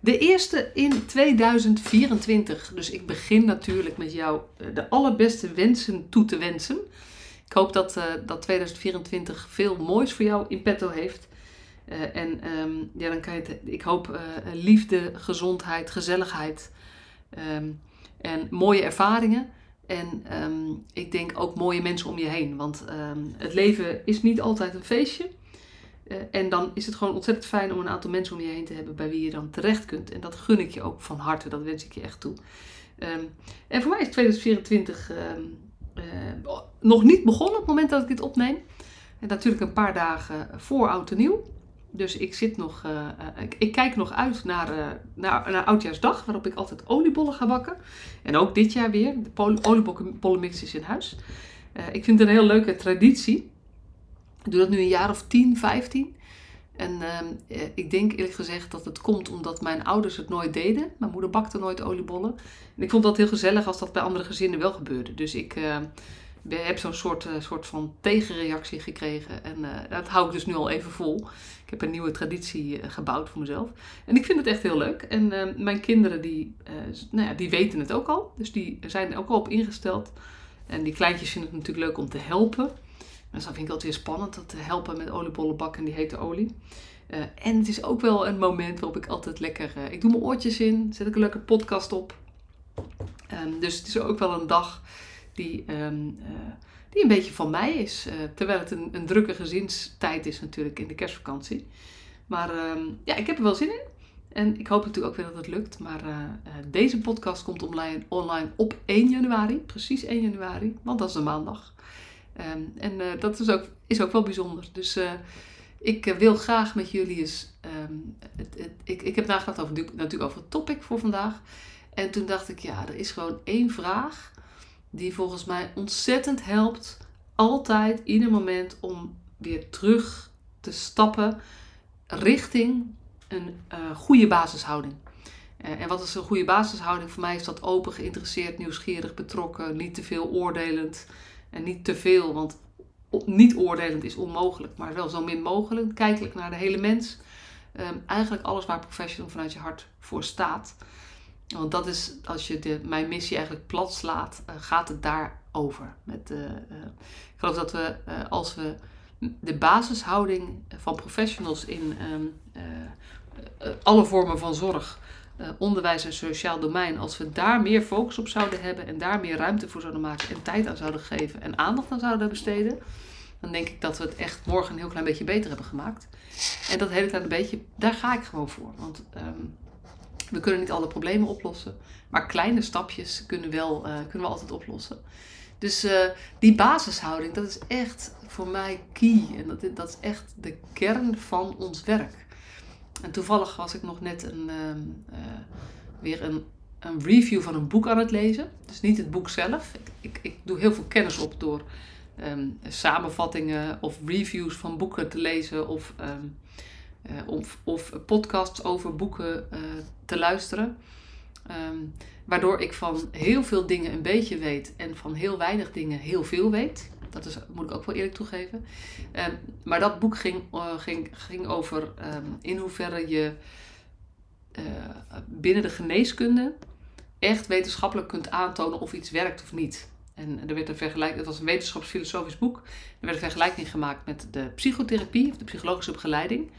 De eerste in 2024. Dus ik begin natuurlijk met jou eh, de allerbeste wensen toe te wensen. Ik hoop dat, uh, dat 2024 veel moois voor jou in petto heeft. Uh, en um, ja, dan kan je ik hoop liefde, gezondheid, gezelligheid um, en mooie ervaringen. En um, ik denk ook mooie mensen om je heen. Want het leven is niet altijd een feestje. Uh, en dan is het gewoon ontzettend fijn om een aantal mensen om je heen te hebben bij wie je dan terecht kunt. En dat gun ik je ook van harte, dat wens ik je echt toe. Um, en voor mij is 2024 um, uh, nog niet begonnen op het moment dat ik dit opneem. En natuurlijk een paar dagen voor oud en nieuw. Dus ik zit nog, uh, ik, kijk nog uit naar, naar, naar Oudjaarsdag, waarop ik altijd oliebollen ga bakken. En ook dit jaar weer, de oliebollenmix is in huis. ik vind het een heel leuke traditie. Ik doe dat nu een jaar of 10, 15. En uh, ik denk eerlijk gezegd dat het komt omdat mijn ouders het nooit deden. Mijn moeder bakte nooit oliebollen. En ik vond dat heel gezellig als dat bij andere gezinnen wel gebeurde. Dus ik uh, heb zo'n soort, uh, soort van tegenreactie gekregen. En dat hou ik dus nu al even vol. Ik heb een nieuwe traditie gebouwd voor mezelf. En ik vind het echt heel leuk. En mijn kinderen die, nou ja, die weten het ook al. Dus die zijn er ook al op ingesteld. En die kleintjes vinden het natuurlijk leuk om te helpen. Dus dat vind ik altijd weer spannend, dat te helpen met oliebollen bakken en die hete olie. Uh, en het is ook wel een moment waarop ik altijd lekker... Uh, ik doe mijn oortjes in, zet ik een leuke podcast op. Um, dus het is ook wel een dag die, um, uh, die een beetje van mij is. terwijl het een, een, drukke gezinstijd is natuurlijk in de kerstvakantie. Maar um, ja, ik heb er wel zin in. En ik hoop natuurlijk ook weer dat het lukt. Maar deze podcast komt online, online op 1 januari. Precies 1 januari, want dat is een maandag. Um, en uh, dat is ook, is ook wel bijzonder. Dus uh, ik uh, wil graag met jullie eens. Um, het, het, ik, ik heb nagedacht over, natuurlijk over het topic voor vandaag. En toen dacht ik, ja, er is gewoon één vraag die volgens mij ontzettend helpt. Altijd, ieder moment om weer terug te stappen richting een goede basishouding. en wat is een goede basishouding? Voor mij is dat open, geïnteresseerd, nieuwsgierig, betrokken, niet te veel oordelend. En niet te veel, want niet oordelend is onmogelijk, maar wel zo min mogelijk. Kijkelijk naar de hele mens. Um, eigenlijk alles waar professional vanuit je hart voor staat. Want dat is, als je de, mijn missie eigenlijk plat slaat, uh, gaat het daarover. Met, uh, uh, ik geloof dat we, als we de basishouding van professionals in um, alle vormen van zorg uh, onderwijs en sociaal domein, als we daar meer focus op zouden hebben en daar meer ruimte voor zouden maken en tijd aan zouden geven en aandacht aan zouden besteden, dan denk ik dat we het echt morgen een heel klein beetje beter hebben gemaakt. En dat hele kleine beetje, daar ga ik gewoon voor. Want um, we kunnen niet alle problemen oplossen, maar kleine stapjes kunnen, wel, uh, kunnen we altijd oplossen. Dus uh, die basishouding, dat is echt voor mij key. En dat, dat is echt de kern van ons werk. En toevallig was ik nog net een, uh, weer een, een, review van een boek aan het lezen. Dus niet het boek zelf. Ik, ik, doe heel veel kennis op door um, samenvattingen of reviews van boeken te lezen of, um, uh, of, of, podcasts over boeken uh, te luisteren. Waardoor ik van heel veel dingen een beetje weet en van heel weinig dingen heel veel weet. Dat is, moet ik ook wel eerlijk toegeven. Um, maar dat boek ging, uh, ging, ging over um, in hoeverre je uh, binnen de geneeskunde echt wetenschappelijk kunt aantonen of iets werkt of niet. En er werd een vergelijking, het was een wetenschapsfilosofisch boek. Er werd een vergelijking gemaakt met de psychotherapie, of de psychologische begeleiding.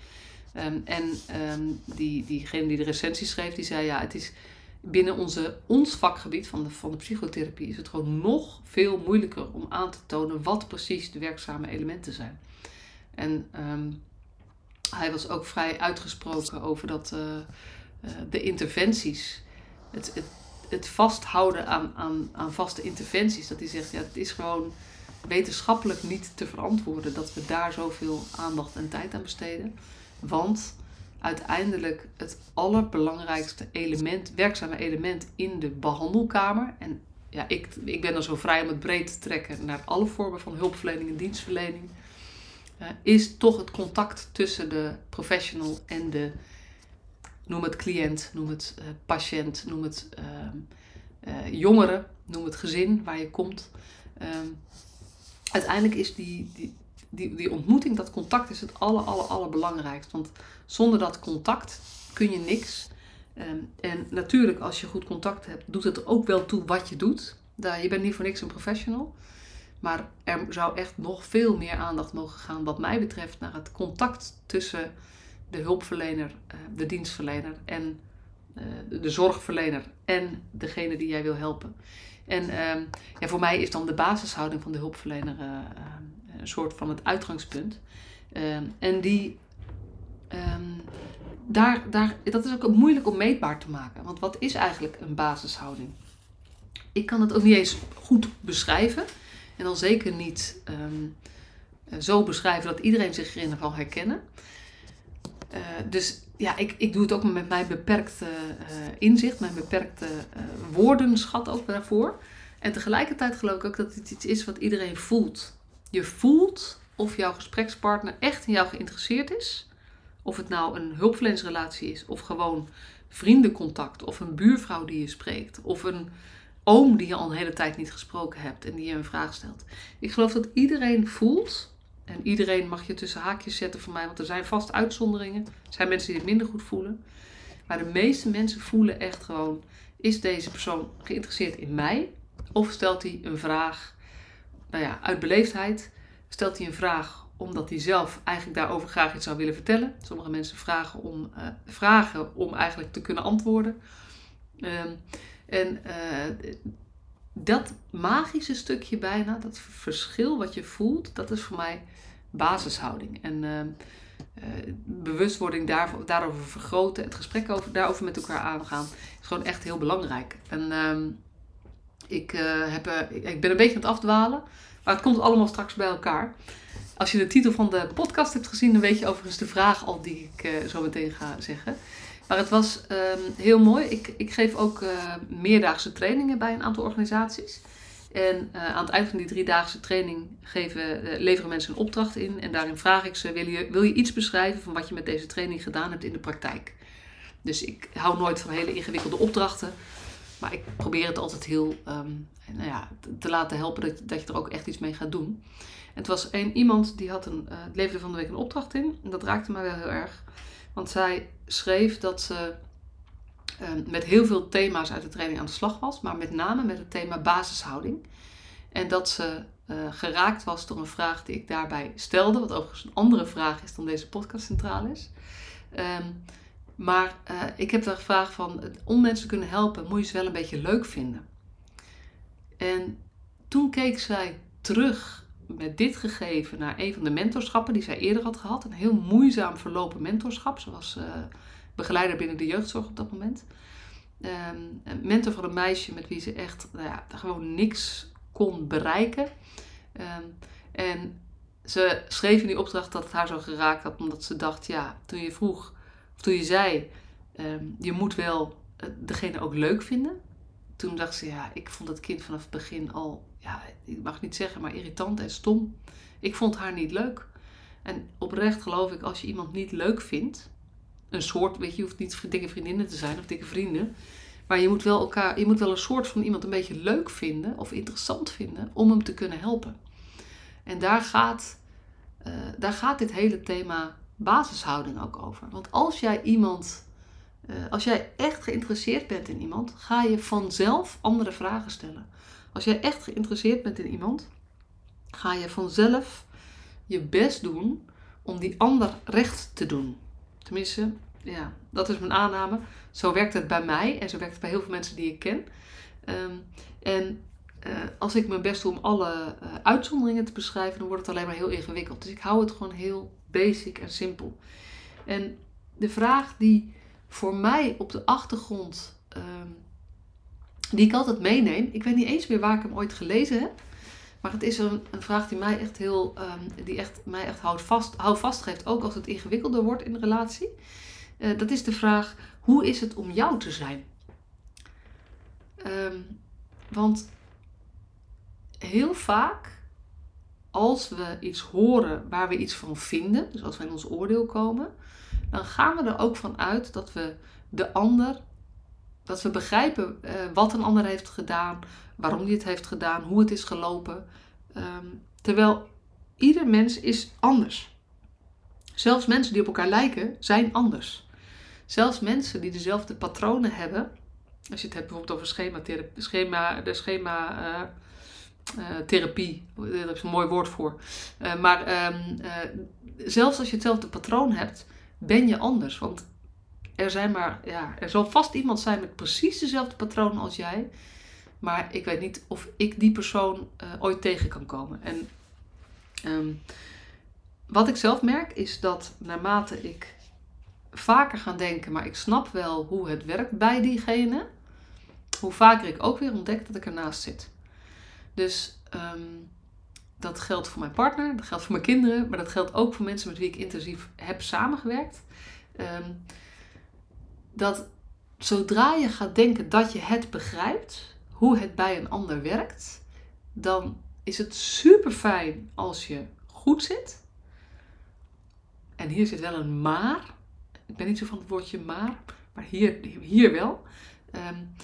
Um, en die, diegene die de recensie schreef, die zei ja, het is binnen onze, ons vakgebied van de, van de psychotherapie is het gewoon nog veel moeilijker om aan te tonen wat precies de werkzame elementen zijn. En um, hij was ook vrij uitgesproken over dat uh, uh, de interventies, het, het, het vasthouden aan, aan, aan vaste interventies, dat hij zegt, ja, het is gewoon wetenschappelijk niet te verantwoorden dat we daar zoveel aandacht en tijd aan besteden. Want uiteindelijk het allerbelangrijkste element, werkzame element in de behandelkamer. En ja, ik, ik ben dan zo vrij om het breed te trekken naar alle vormen van hulpverlening en dienstverlening. Uh, is toch het contact tussen de professional en de, noem het cliënt, noem het uh, patiënt, noem het uh, jongere, noem het gezin waar je komt. Ehm, uiteindelijk is die, die, die, die ontmoeting, dat contact is het aller, aller, allerbelangrijkst. Want zonder dat contact kun je niks. Ehm, en natuurlijk, als je goed contact hebt, doet het ook wel toe wat je doet. Daar, je bent niet voor niks een professional. Maar er zou echt nog veel meer aandacht mogen gaan, wat mij betreft, naar het contact tussen de hulpverlener, eh, de dienstverlener en eh, de zorgverlener en degene die jij wil helpen. En ehm, ja, voor mij is dan de basishouding van de hulpverlener uh, een soort van het uitgangspunt. Ehm, en die, ehm, daar, daar, dat is ook moeilijk om meetbaar te maken. Want wat is eigenlijk een basishouding? Ik kan het ook niet eens goed beschrijven. En dan zeker niet um, zo beschrijven dat iedereen zich erin kan herkennen. Uh, dus ja, ik, ik doe het ook met mijn beperkte uh, inzicht, mijn beperkte uh, woordenschat ook daarvoor. En tegelijkertijd geloof ik ook dat het iets is wat iedereen voelt. Je voelt of jouw gesprekspartner echt in jou geïnteresseerd is. Of het nou een hulpverleningsrelatie is, of gewoon vriendencontact, of een buurvrouw die je spreekt, of een oom die je al een hele tijd niet gesproken hebt en die je een vraag stelt. Ik geloof dat iedereen voelt, en iedereen mag je tussen haakjes zetten voor mij, want er zijn vast uitzonderingen. Er zijn mensen die het minder goed voelen. Maar de meeste mensen voelen echt gewoon: is deze persoon geïnteresseerd in mij? Of stelt hij een vraag nou ja, uit beleefdheid stelt hij een vraag omdat hij zelf eigenlijk daarover graag iets zou willen vertellen. Sommige mensen vragen om, uh, vragen om eigenlijk te kunnen antwoorden. Um, en uh, dat magische stukje bijna, dat verschil wat je voelt, dat is voor mij basishouding. En uh, bewustwording daar, daarover vergroten, het gesprek over, daarover met elkaar aangaan, is gewoon echt heel belangrijk. En ehm, ik, heb, ik ben een beetje aan het afdwalen. Maar het komt allemaal straks bij elkaar. Als je de titel van de podcast hebt gezien, dan weet je overigens de vraag al die ik uh, zo meteen ga zeggen. Maar het was um, heel mooi. Ik, ik geef ook meerdaagse trainingen bij een aantal organisaties. En aan het eind van die driedaagse training geven, leveren mensen een opdracht in. En daarin vraag ik ze: wil je, wil je iets beschrijven van wat je met deze training gedaan hebt in de praktijk? Dus ik hou nooit van hele ingewikkelde opdrachten. Maar ik probeer het altijd heel um, nou ja, te laten helpen dat, dat je er ook echt iets mee gaat doen. En het was een, iemand die had een, uh, leverde van de week een opdracht in. En dat raakte mij wel heel erg. Want zij schreef dat ze uh, met heel veel thema's uit de training aan de slag was. Maar met name met het thema basishouding. En dat ze uh, geraakt was door een vraag die ik daarbij stelde. Wat overigens een andere vraag is dan deze podcast centraal is. Um, maar uh, ik heb daar gevraagd van, om mensen te kunnen helpen, moet je ze wel een beetje leuk vinden. En toen keek zij terug met dit gegeven naar een van de mentorschappen die zij eerder had gehad. Een heel moeizaam verlopen mentorschap. Ze was uh, begeleider binnen de jeugdzorg op dat moment. Um, een mentor van een meisje met wie ze echt nou ja, gewoon niks kon bereiken. Um, en ze schreef in die opdracht dat het haar zo geraakt had, omdat ze dacht, ja, toen je vroeg toen je zei, um, je moet wel degene ook leuk vinden. Toen dacht ze, ja, ik vond het kind vanaf het begin al, ja, ik mag niet zeggen, maar irritant en stom. Ik vond haar niet leuk. En oprecht geloof ik, als je iemand niet leuk vindt, een soort, weet je, je hoeft niet dikke vriendinnen te zijn of dikke vrienden. Maar je moet wel elkaar, je moet wel een soort van iemand een beetje leuk vinden of interessant vinden om hem te kunnen helpen. En daar gaat, uh, daar gaat dit hele thema basishouding ook over. Want als jij iemand, uh, als jij echt geïnteresseerd bent in iemand, ga je vanzelf andere vragen stellen. Als jij echt geïnteresseerd bent in iemand, ga je vanzelf je best doen om die ander recht te doen. Tenminste, ja, dat is mijn aanname. Zo werkt het bij mij en zo werkt het bij heel veel mensen die ik ken. Um, en uh, als ik mijn best doe om alle uh, uitzonderingen te beschrijven, dan wordt het alleen maar heel ingewikkeld. Dus ik hou het gewoon heel basic en simpel. En de vraag die voor mij op de achtergrond, um, die ik altijd meeneem, ik weet niet eens meer waar ik hem ooit gelezen heb, maar het is een, vraag die mij echt heel, um, die echt, mij echt houdt vast, houdt vast geeft, ook als het ingewikkelder wordt in de relatie. Uh, dat is de vraag, hoe is het om jou te zijn? Um, want heel vaak, als we iets horen waar we iets van vinden, dus als we in ons oordeel komen, dan gaan we er ook van uit dat we de ander, dat we begrijpen uh, wat een ander heeft gedaan, waarom hij het heeft gedaan, hoe het is gelopen. Um, terwijl ieder mens is anders. Zelfs mensen die op elkaar lijken, zijn anders. Zelfs mensen die dezelfde patronen hebben, als je het hebt bijvoorbeeld over schema, schema, de schema uh, therapie, daar is een mooi woord voor. Uh, maar um, zelfs als je hetzelfde patroon hebt, ben je anders. Want er zijn maar, ja, er zal vast iemand zijn met precies dezelfde patronen als jij. Maar ik weet niet of ik die persoon ooit tegen kan komen. En um, wat ik zelf merk is dat naarmate ik vaker ga denken, maar ik snap wel hoe het werkt bij diegene, hoe vaker ik ook weer ontdek dat ik ernaast zit. Dus um, dat geldt voor mijn partner, dat geldt voor mijn kinderen, maar dat geldt ook voor mensen met wie ik intensief heb samengewerkt. Um, dat zodra je gaat denken dat je het begrijpt, hoe het bij een ander werkt, dan is het super fijn als je goed zit. En hier zit wel een maar. Ik ben niet zo van het woordje maar, maar hier, hier wel. Um,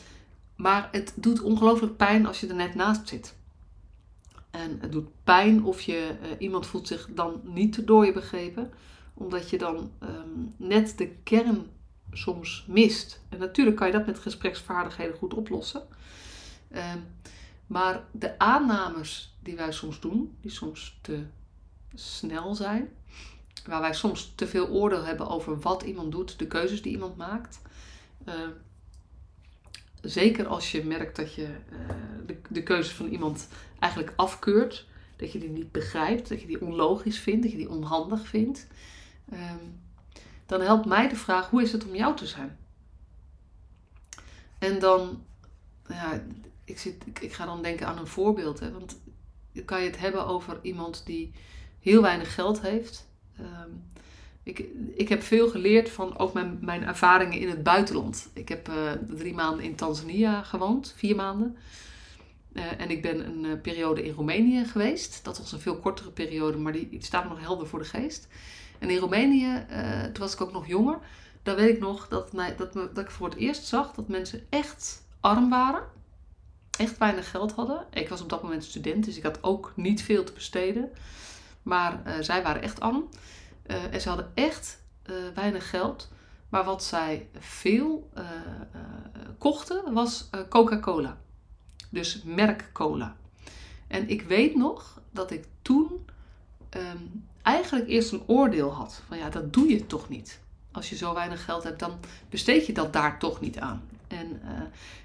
maar het doet ongelooflijk pijn als je er net naast zit. En het doet pijn of je uh, iemand voelt zich dan niet door je begrepen, omdat je dan um, net de kern soms mist. En natuurlijk kan je dat met gespreksvaardigheden goed oplossen. Um, maar de aannames die wij soms doen, die soms te snel zijn, waar wij soms te veel oordeel hebben over wat iemand doet, de keuzes die iemand maakt. Uh, zeker als je merkt dat je uh, de, de keuzes van iemand eigenlijk afkeurt, dat je die niet begrijpt, dat je die onlogisch vindt, dat je die onhandig vindt, um, dan helpt mij de vraag: hoe is het om jou te zijn? En dan, ja, ik, zit, ik, ga dan denken aan een voorbeeld. Hè, want kan je het hebben over iemand die heel weinig geld heeft. Um, ik, ik heb veel geleerd van ook mijn, mijn ervaringen in het buitenland. Ik heb uh, drie maanden in Tanzania gewoond, vier maanden. Uh, en ik ben een uh, periode in Roemenië geweest. Dat was een veel kortere periode, maar die, staat me nog helder voor de geest. En in Roemenië, toen was ik ook nog jonger. Daar weet ik nog dat, mij, dat, dat ik voor het eerst zag dat mensen echt arm waren echt weinig geld hadden. Ik was op dat moment student, dus ik had ook niet veel te besteden. Maar zij waren echt arm. Uh, en ze hadden echt uh, weinig geld. Maar wat zij veel kochten was Coca-Cola. Dus merk cola. En ik weet nog dat ik toen um, eigenlijk eerst een oordeel had. Van ja, dat doe je toch niet. Als je zo weinig geld hebt, dan besteed je dat daar toch niet aan. En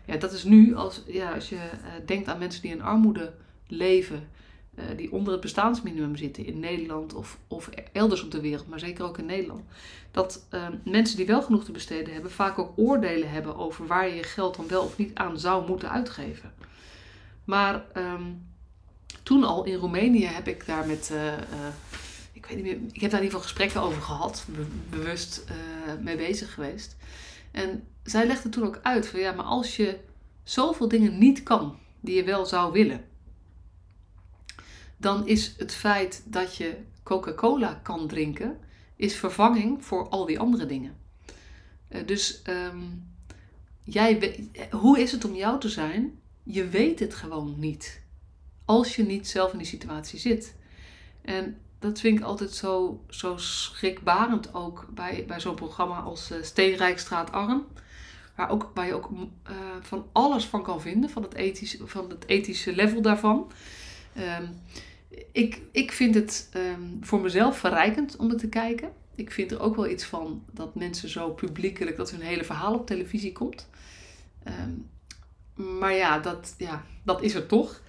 ja, dat is nu, als, ja, als je denkt aan mensen die in armoede leven, die onder het bestaansminimum zitten in Nederland of, of elders op de wereld, maar zeker ook in Nederland. Dat mensen die wel genoeg te besteden hebben, vaak ook oordelen hebben over waar je je geld dan wel of niet aan zou moeten uitgeven. Maar um, toen al in Roemenië heb ik daar met ik weet niet meer, ik heb daar in ieder geval gesprekken over gehad, be bewust mee bezig geweest. En zij legde toen ook uit van ja, maar als je zoveel dingen niet kan die je wel zou willen, dan is het feit dat je Coca-Cola kan drinken, is vervanging voor al die andere dingen. Uh, dus um, jij, hoe is het om jou te zijn? Je weet het gewoon niet. Als je niet zelf in die situatie zit. En dat vind ik altijd zo, zo schrikbarend ook bij, bij zo'n programma als uh, Steenrijkstraat Arm. Waar, ook, waar je ook van alles van kan vinden, van het ethische, van het ethische level daarvan. Um, ik, ik vind het um, voor mezelf verrijkend om het te kijken. Ik vind er ook wel iets van dat mensen zo publiekelijk, dat hun hele verhaal op televisie komt. Um, maar ja dat, ja, dat is er toch.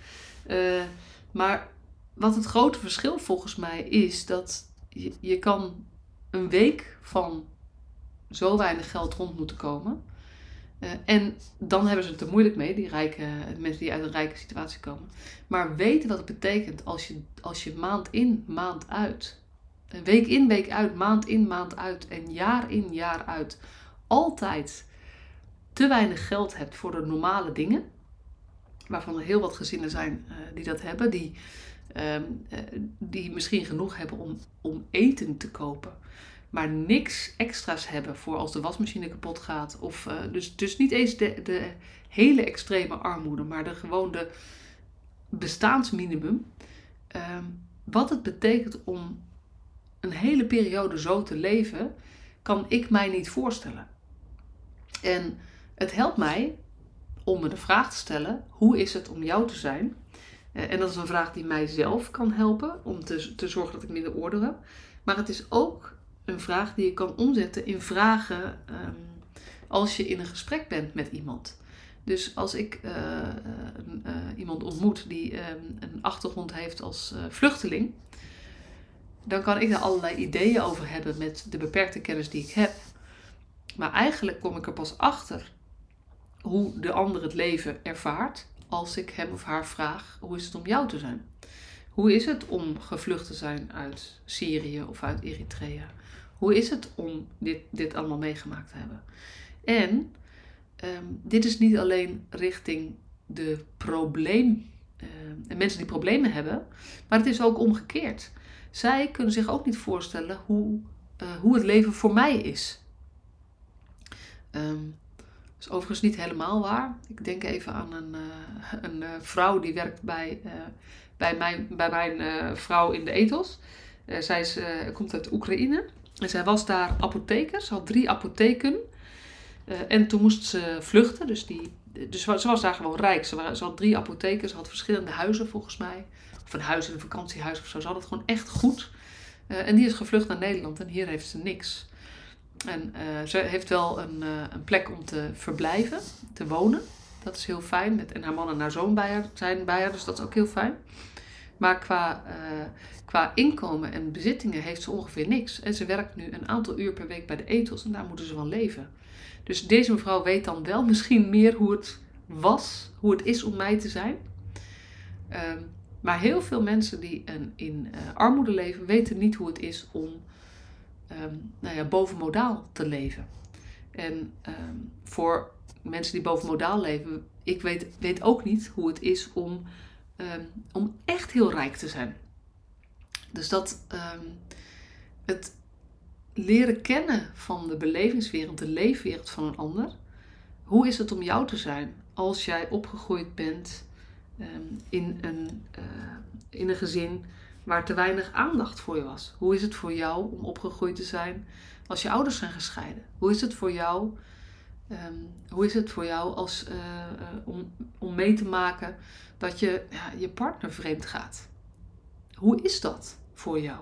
Uh, maar wat het grote verschil volgens mij is, dat je, je kan een week van zo weinig geld rond moeten komen. Uh, en dan hebben ze het er moeilijk mee, die rijke, mensen die uit een rijke situatie komen. Maar weten wat het betekent als je, als je maand in, maand uit, week in, week uit, maand in, maand uit en jaar in, jaar uit, altijd te weinig geld hebt voor de normale dingen. waarvan er heel wat gezinnen zijn die dat hebben, die, ehm, die misschien genoeg hebben om, om eten te kopen maar niks extra's hebben voor als de wasmachine kapot gaat. Of, dus, dus niet eens de, de hele extreme armoede, maar de, gewoon de bestaansminimum. Ehm, wat het betekent om een hele periode zo te leven, kan ik mij niet voorstellen. En het helpt mij om me de vraag te stellen: hoe is het om jou te zijn? Eh, en dat is een vraag die mij zelf kan helpen om te, te zorgen dat ik minder oordeel heb. Maar het is ook een vraag die je kan omzetten in vragen ehm, als je in een gesprek bent met iemand. Dus als ik uh, uh, iemand ontmoet die ehm, een achtergrond heeft als vluchteling, dan kan ik daar allerlei ideeën over hebben met de beperkte kennis die ik heb. Maar eigenlijk kom ik er pas achter hoe de ander het leven ervaart als ik hem of haar vraag: hoe is het om jou te zijn? Hoe is het om gevlucht te zijn uit Syrië of uit Eritrea? Hoe is het om dit, dit allemaal meegemaakt te hebben? En Ehm, dit is niet alleen richting de probleem, uh, mensen die problemen hebben, maar het is ook omgekeerd. Zij kunnen zich ook niet voorstellen hoe, uh, hoe het leven voor mij is. Um, dat is overigens niet helemaal waar. Ik denk even aan een, uh, een vrouw die werkt bij, bij mijn, bij mijn vrouw in de ethos. zij is, komt uit Oekraïne en zij was daar apotheker. Ze had drie apotheken. Eh, en toen moest ze vluchten. Dus, die, dus ze was daar gewoon rijk. Ze, ze had drie apotheken. Ze had verschillende huizen volgens mij. Of een huis in een vakantiehuis of zo. Ze had het gewoon echt goed. Uh, en die is gevlucht naar Nederland. En hier heeft ze niks. En uh, ze heeft wel een, een plek om te verblijven. Te wonen. Dat is heel fijn. Met, en haar man en haar zoon bij haar, zijn bij haar. Dus dat is ook heel fijn. Maar qua, qua inkomen en bezittingen heeft ze ongeveer niks. En ze werkt nu een aantal uur per week bij de etels. En daar moeten ze van leven. Dus deze mevrouw weet dan wel misschien meer hoe het was, hoe het is om mij te zijn. Ehm, maar heel veel mensen die een, in uh, armoede leven, weten niet hoe het is om um, nou ja, bovenmodaal te leven. En ehm, voor mensen die bovenmodaal leven, ik weet, weet ook niet hoe het is om, om echt heel rijk te zijn. Dus dat het, leren kennen van de belevingswereld, de leefwereld van een ander. Hoe is het om jou te zijn als jij opgegroeid bent ehm, in, een, uh, in een gezin waar te weinig aandacht voor je was? Hoe is het voor jou om opgegroeid te zijn als je ouders zijn gescheiden? Hoe is het voor jou, ehm, hoe is het voor jou als, uh, uh, om, om mee te maken dat je je partner vreemd gaat? Hoe is dat voor jou?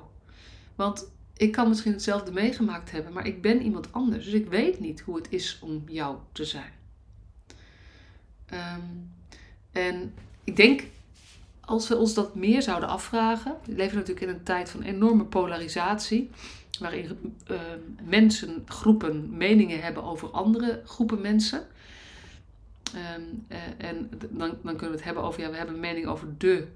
Want ik kan misschien hetzelfde meegemaakt hebben, maar ik ben iemand anders. Dus ik weet niet hoe het is om jou te zijn. Ehm, en ik denk, als we ons dat meer zouden afvragen. We leven natuurlijk in een tijd van enorme polarisatie. Waarin uh, mensen, groepen meningen hebben over andere groepen mensen. Ehm, eh, en dan, dan kunnen we het hebben over, ja, we hebben een mening over de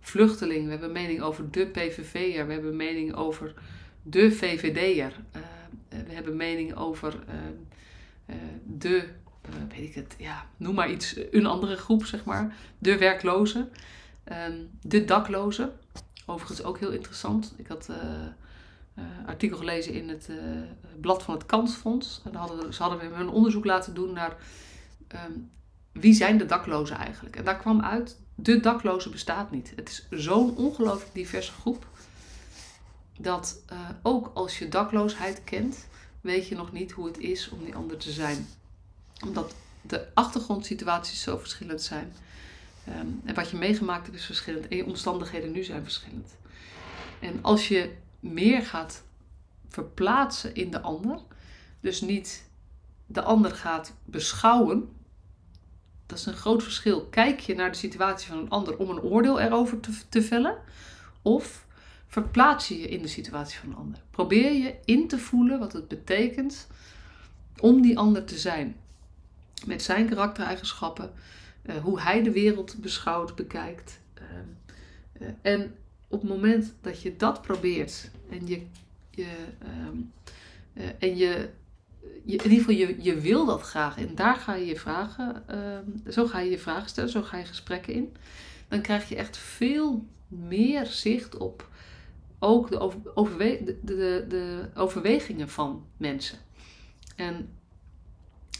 vluchteling. We hebben een mening over de PVV'er. We hebben een mening over de VVD'er. Uh, we hebben mening over de, weet ik het, ja, noem maar iets, een andere groep, zeg maar. De werklozen, ehm, de daklozen. Overigens ook heel interessant. Ik had een artikel gelezen in het blad van het Kansfonds. En hadden, ze hadden een onderzoek laten doen naar um, wie zijn de daklozen eigenlijk. En daar kwam uit, de dakloze bestaat niet. Het is zo'n ongelooflijk diverse groep dat ook als je dakloosheid kent, weet je nog niet hoe het is om die ander te zijn. Omdat de achtergrondsituaties zo verschillend zijn. Um, en wat je meegemaakt hebt is verschillend. En je omstandigheden nu zijn verschillend. En als je meer gaat verplaatsen in de ander, dus niet de ander gaat beschouwen, dat is een groot verschil. Kijk je naar de situatie van een ander om een oordeel erover te, te vellen, of verplaats je je in de situatie van een ander. Probeer je in te voelen wat het betekent om die ander te zijn. Met zijn karaktereigenschappen, hoe hij de wereld beschouwt, bekijkt. Uh, uh, en op het moment dat je dat probeert en je, je, ehm, en je je, in ieder geval, je, je wil dat graag. En daar ga je je vragen, uh, zo ga je je vragen stellen, zo ga je gesprekken in. Dan krijg je echt veel meer zicht op ook de, de, de, overwegingen van mensen. En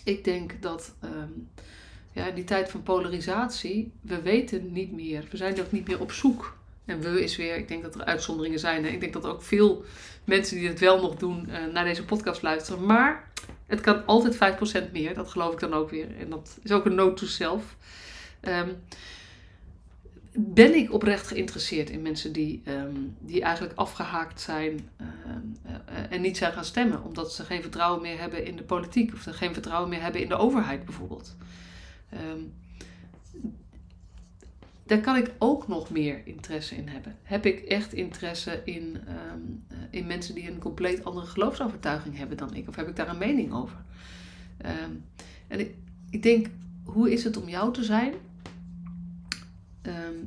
ik denk dat ja, die tijd van polarisatie, we weten niet meer. We zijn ook niet meer op zoek. En we is weer, ik denk dat er uitzonderingen zijn. Hè? Ik denk dat ook veel mensen die het wel nog doen, uh, naar deze podcast luisteren. Maar het kan altijd 5% meer. Dat geloof ik dan ook weer. En dat is ook een note to self. Um, ben ik oprecht geïnteresseerd in mensen die, um, die eigenlijk afgehaakt zijn um, uh, en niet zijn gaan stemmen, omdat ze geen vertrouwen meer hebben in de politiek of geen vertrouwen meer hebben in de overheid bijvoorbeeld. Um, daar kan ik ook nog meer interesse in hebben. Heb ik echt interesse in, in mensen die een compleet andere geloofsovertuiging hebben dan ik, of heb ik daar een mening over? en ik, ik denk, hoe is het om jou te zijn?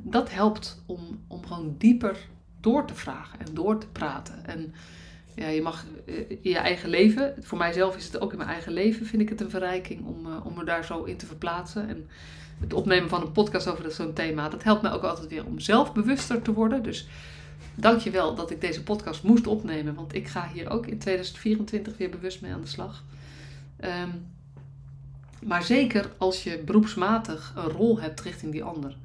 dat helpt om, om gewoon dieper door te vragen en door te praten. En ja, je mag in eh, je eigen leven, voor mijzelf is het ook in mijn eigen leven, vind ik het een verrijking om, uh, om me daar zo in te verplaatsen. En het opnemen van een podcast over zo'n thema, dat helpt mij ook altijd weer om zelf bewuster te worden. Dus dank je wel dat ik deze podcast moest opnemen, want ik ga hier ook in 2024 weer bewust mee aan de slag. Um, maar zeker als je beroepsmatig een rol hebt richting die ander.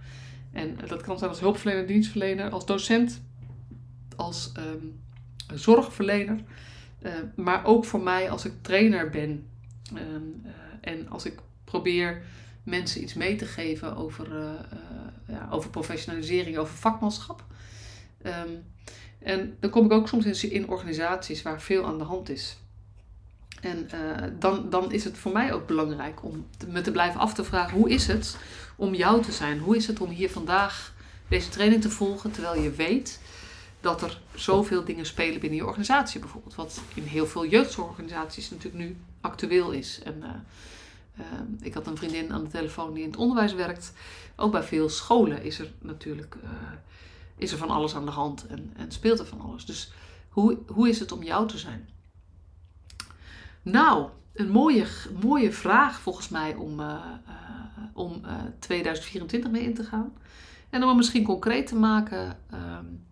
En dat kan zijn als hulpverlener, dienstverlener, als docent, als um, zorgverlener. Uh, maar ook voor mij als ik trainer ben. Um, uh, en als ik probeer mensen iets mee te geven over, uh, ja, over professionalisering, over vakmanschap. Um, en dan kom ik ook soms in, in organisaties waar veel aan de hand is. En dan, dan is het voor mij ook belangrijk om te, me te blijven af te vragen: hoe is het om jou te zijn? Hoe is het om hier vandaag deze training te volgen terwijl je weet dat er zoveel dingen spelen binnen je organisatie bijvoorbeeld? Wat in heel veel jeugdzorgorganisaties natuurlijk nu actueel is. En, uh, uh, ik had een vriendin aan de telefoon die in het onderwijs werkt. Ook bij veel scholen is er natuurlijk uh, is er van alles aan de hand en, en speelt er van alles. Dus hoe, hoe is het om jou te zijn? Nou, een mooie, mooie vraag volgens mij om om uh, eh, 2024 mee in te gaan. En om het misschien concreet te maken, um,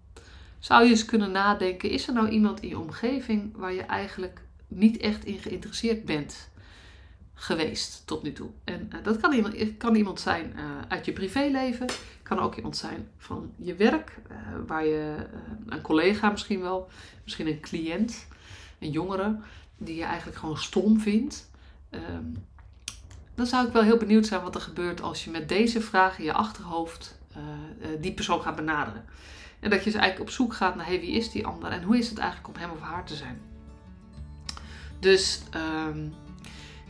zou je eens kunnen nadenken: is er nou iemand in je omgeving waar je eigenlijk niet echt in geïnteresseerd bent geweest tot nu toe? En uh, dat kan iemand, kan iemand zijn uh, uit je privéleven, kan ook iemand zijn van je werk, waar je een collega misschien wel, misschien een cliënt, een jongere die je eigenlijk gewoon stom vindt. Um, dan zou ik wel heel benieuwd zijn wat er gebeurt als je met deze vraag in je achterhoofd die persoon gaat benaderen. En dat je dus eigenlijk op zoek gaat naar hey, wie is die ander en hoe is het eigenlijk om hem of haar te zijn. Dus um,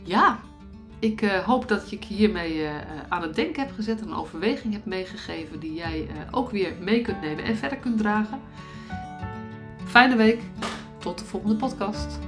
ja, ik uh, hoop dat ik hiermee aan het denken heb gezet en een overweging heb meegegeven die jij ook weer mee kunt nemen en verder kunt dragen. Fijne week, tot de volgende podcast.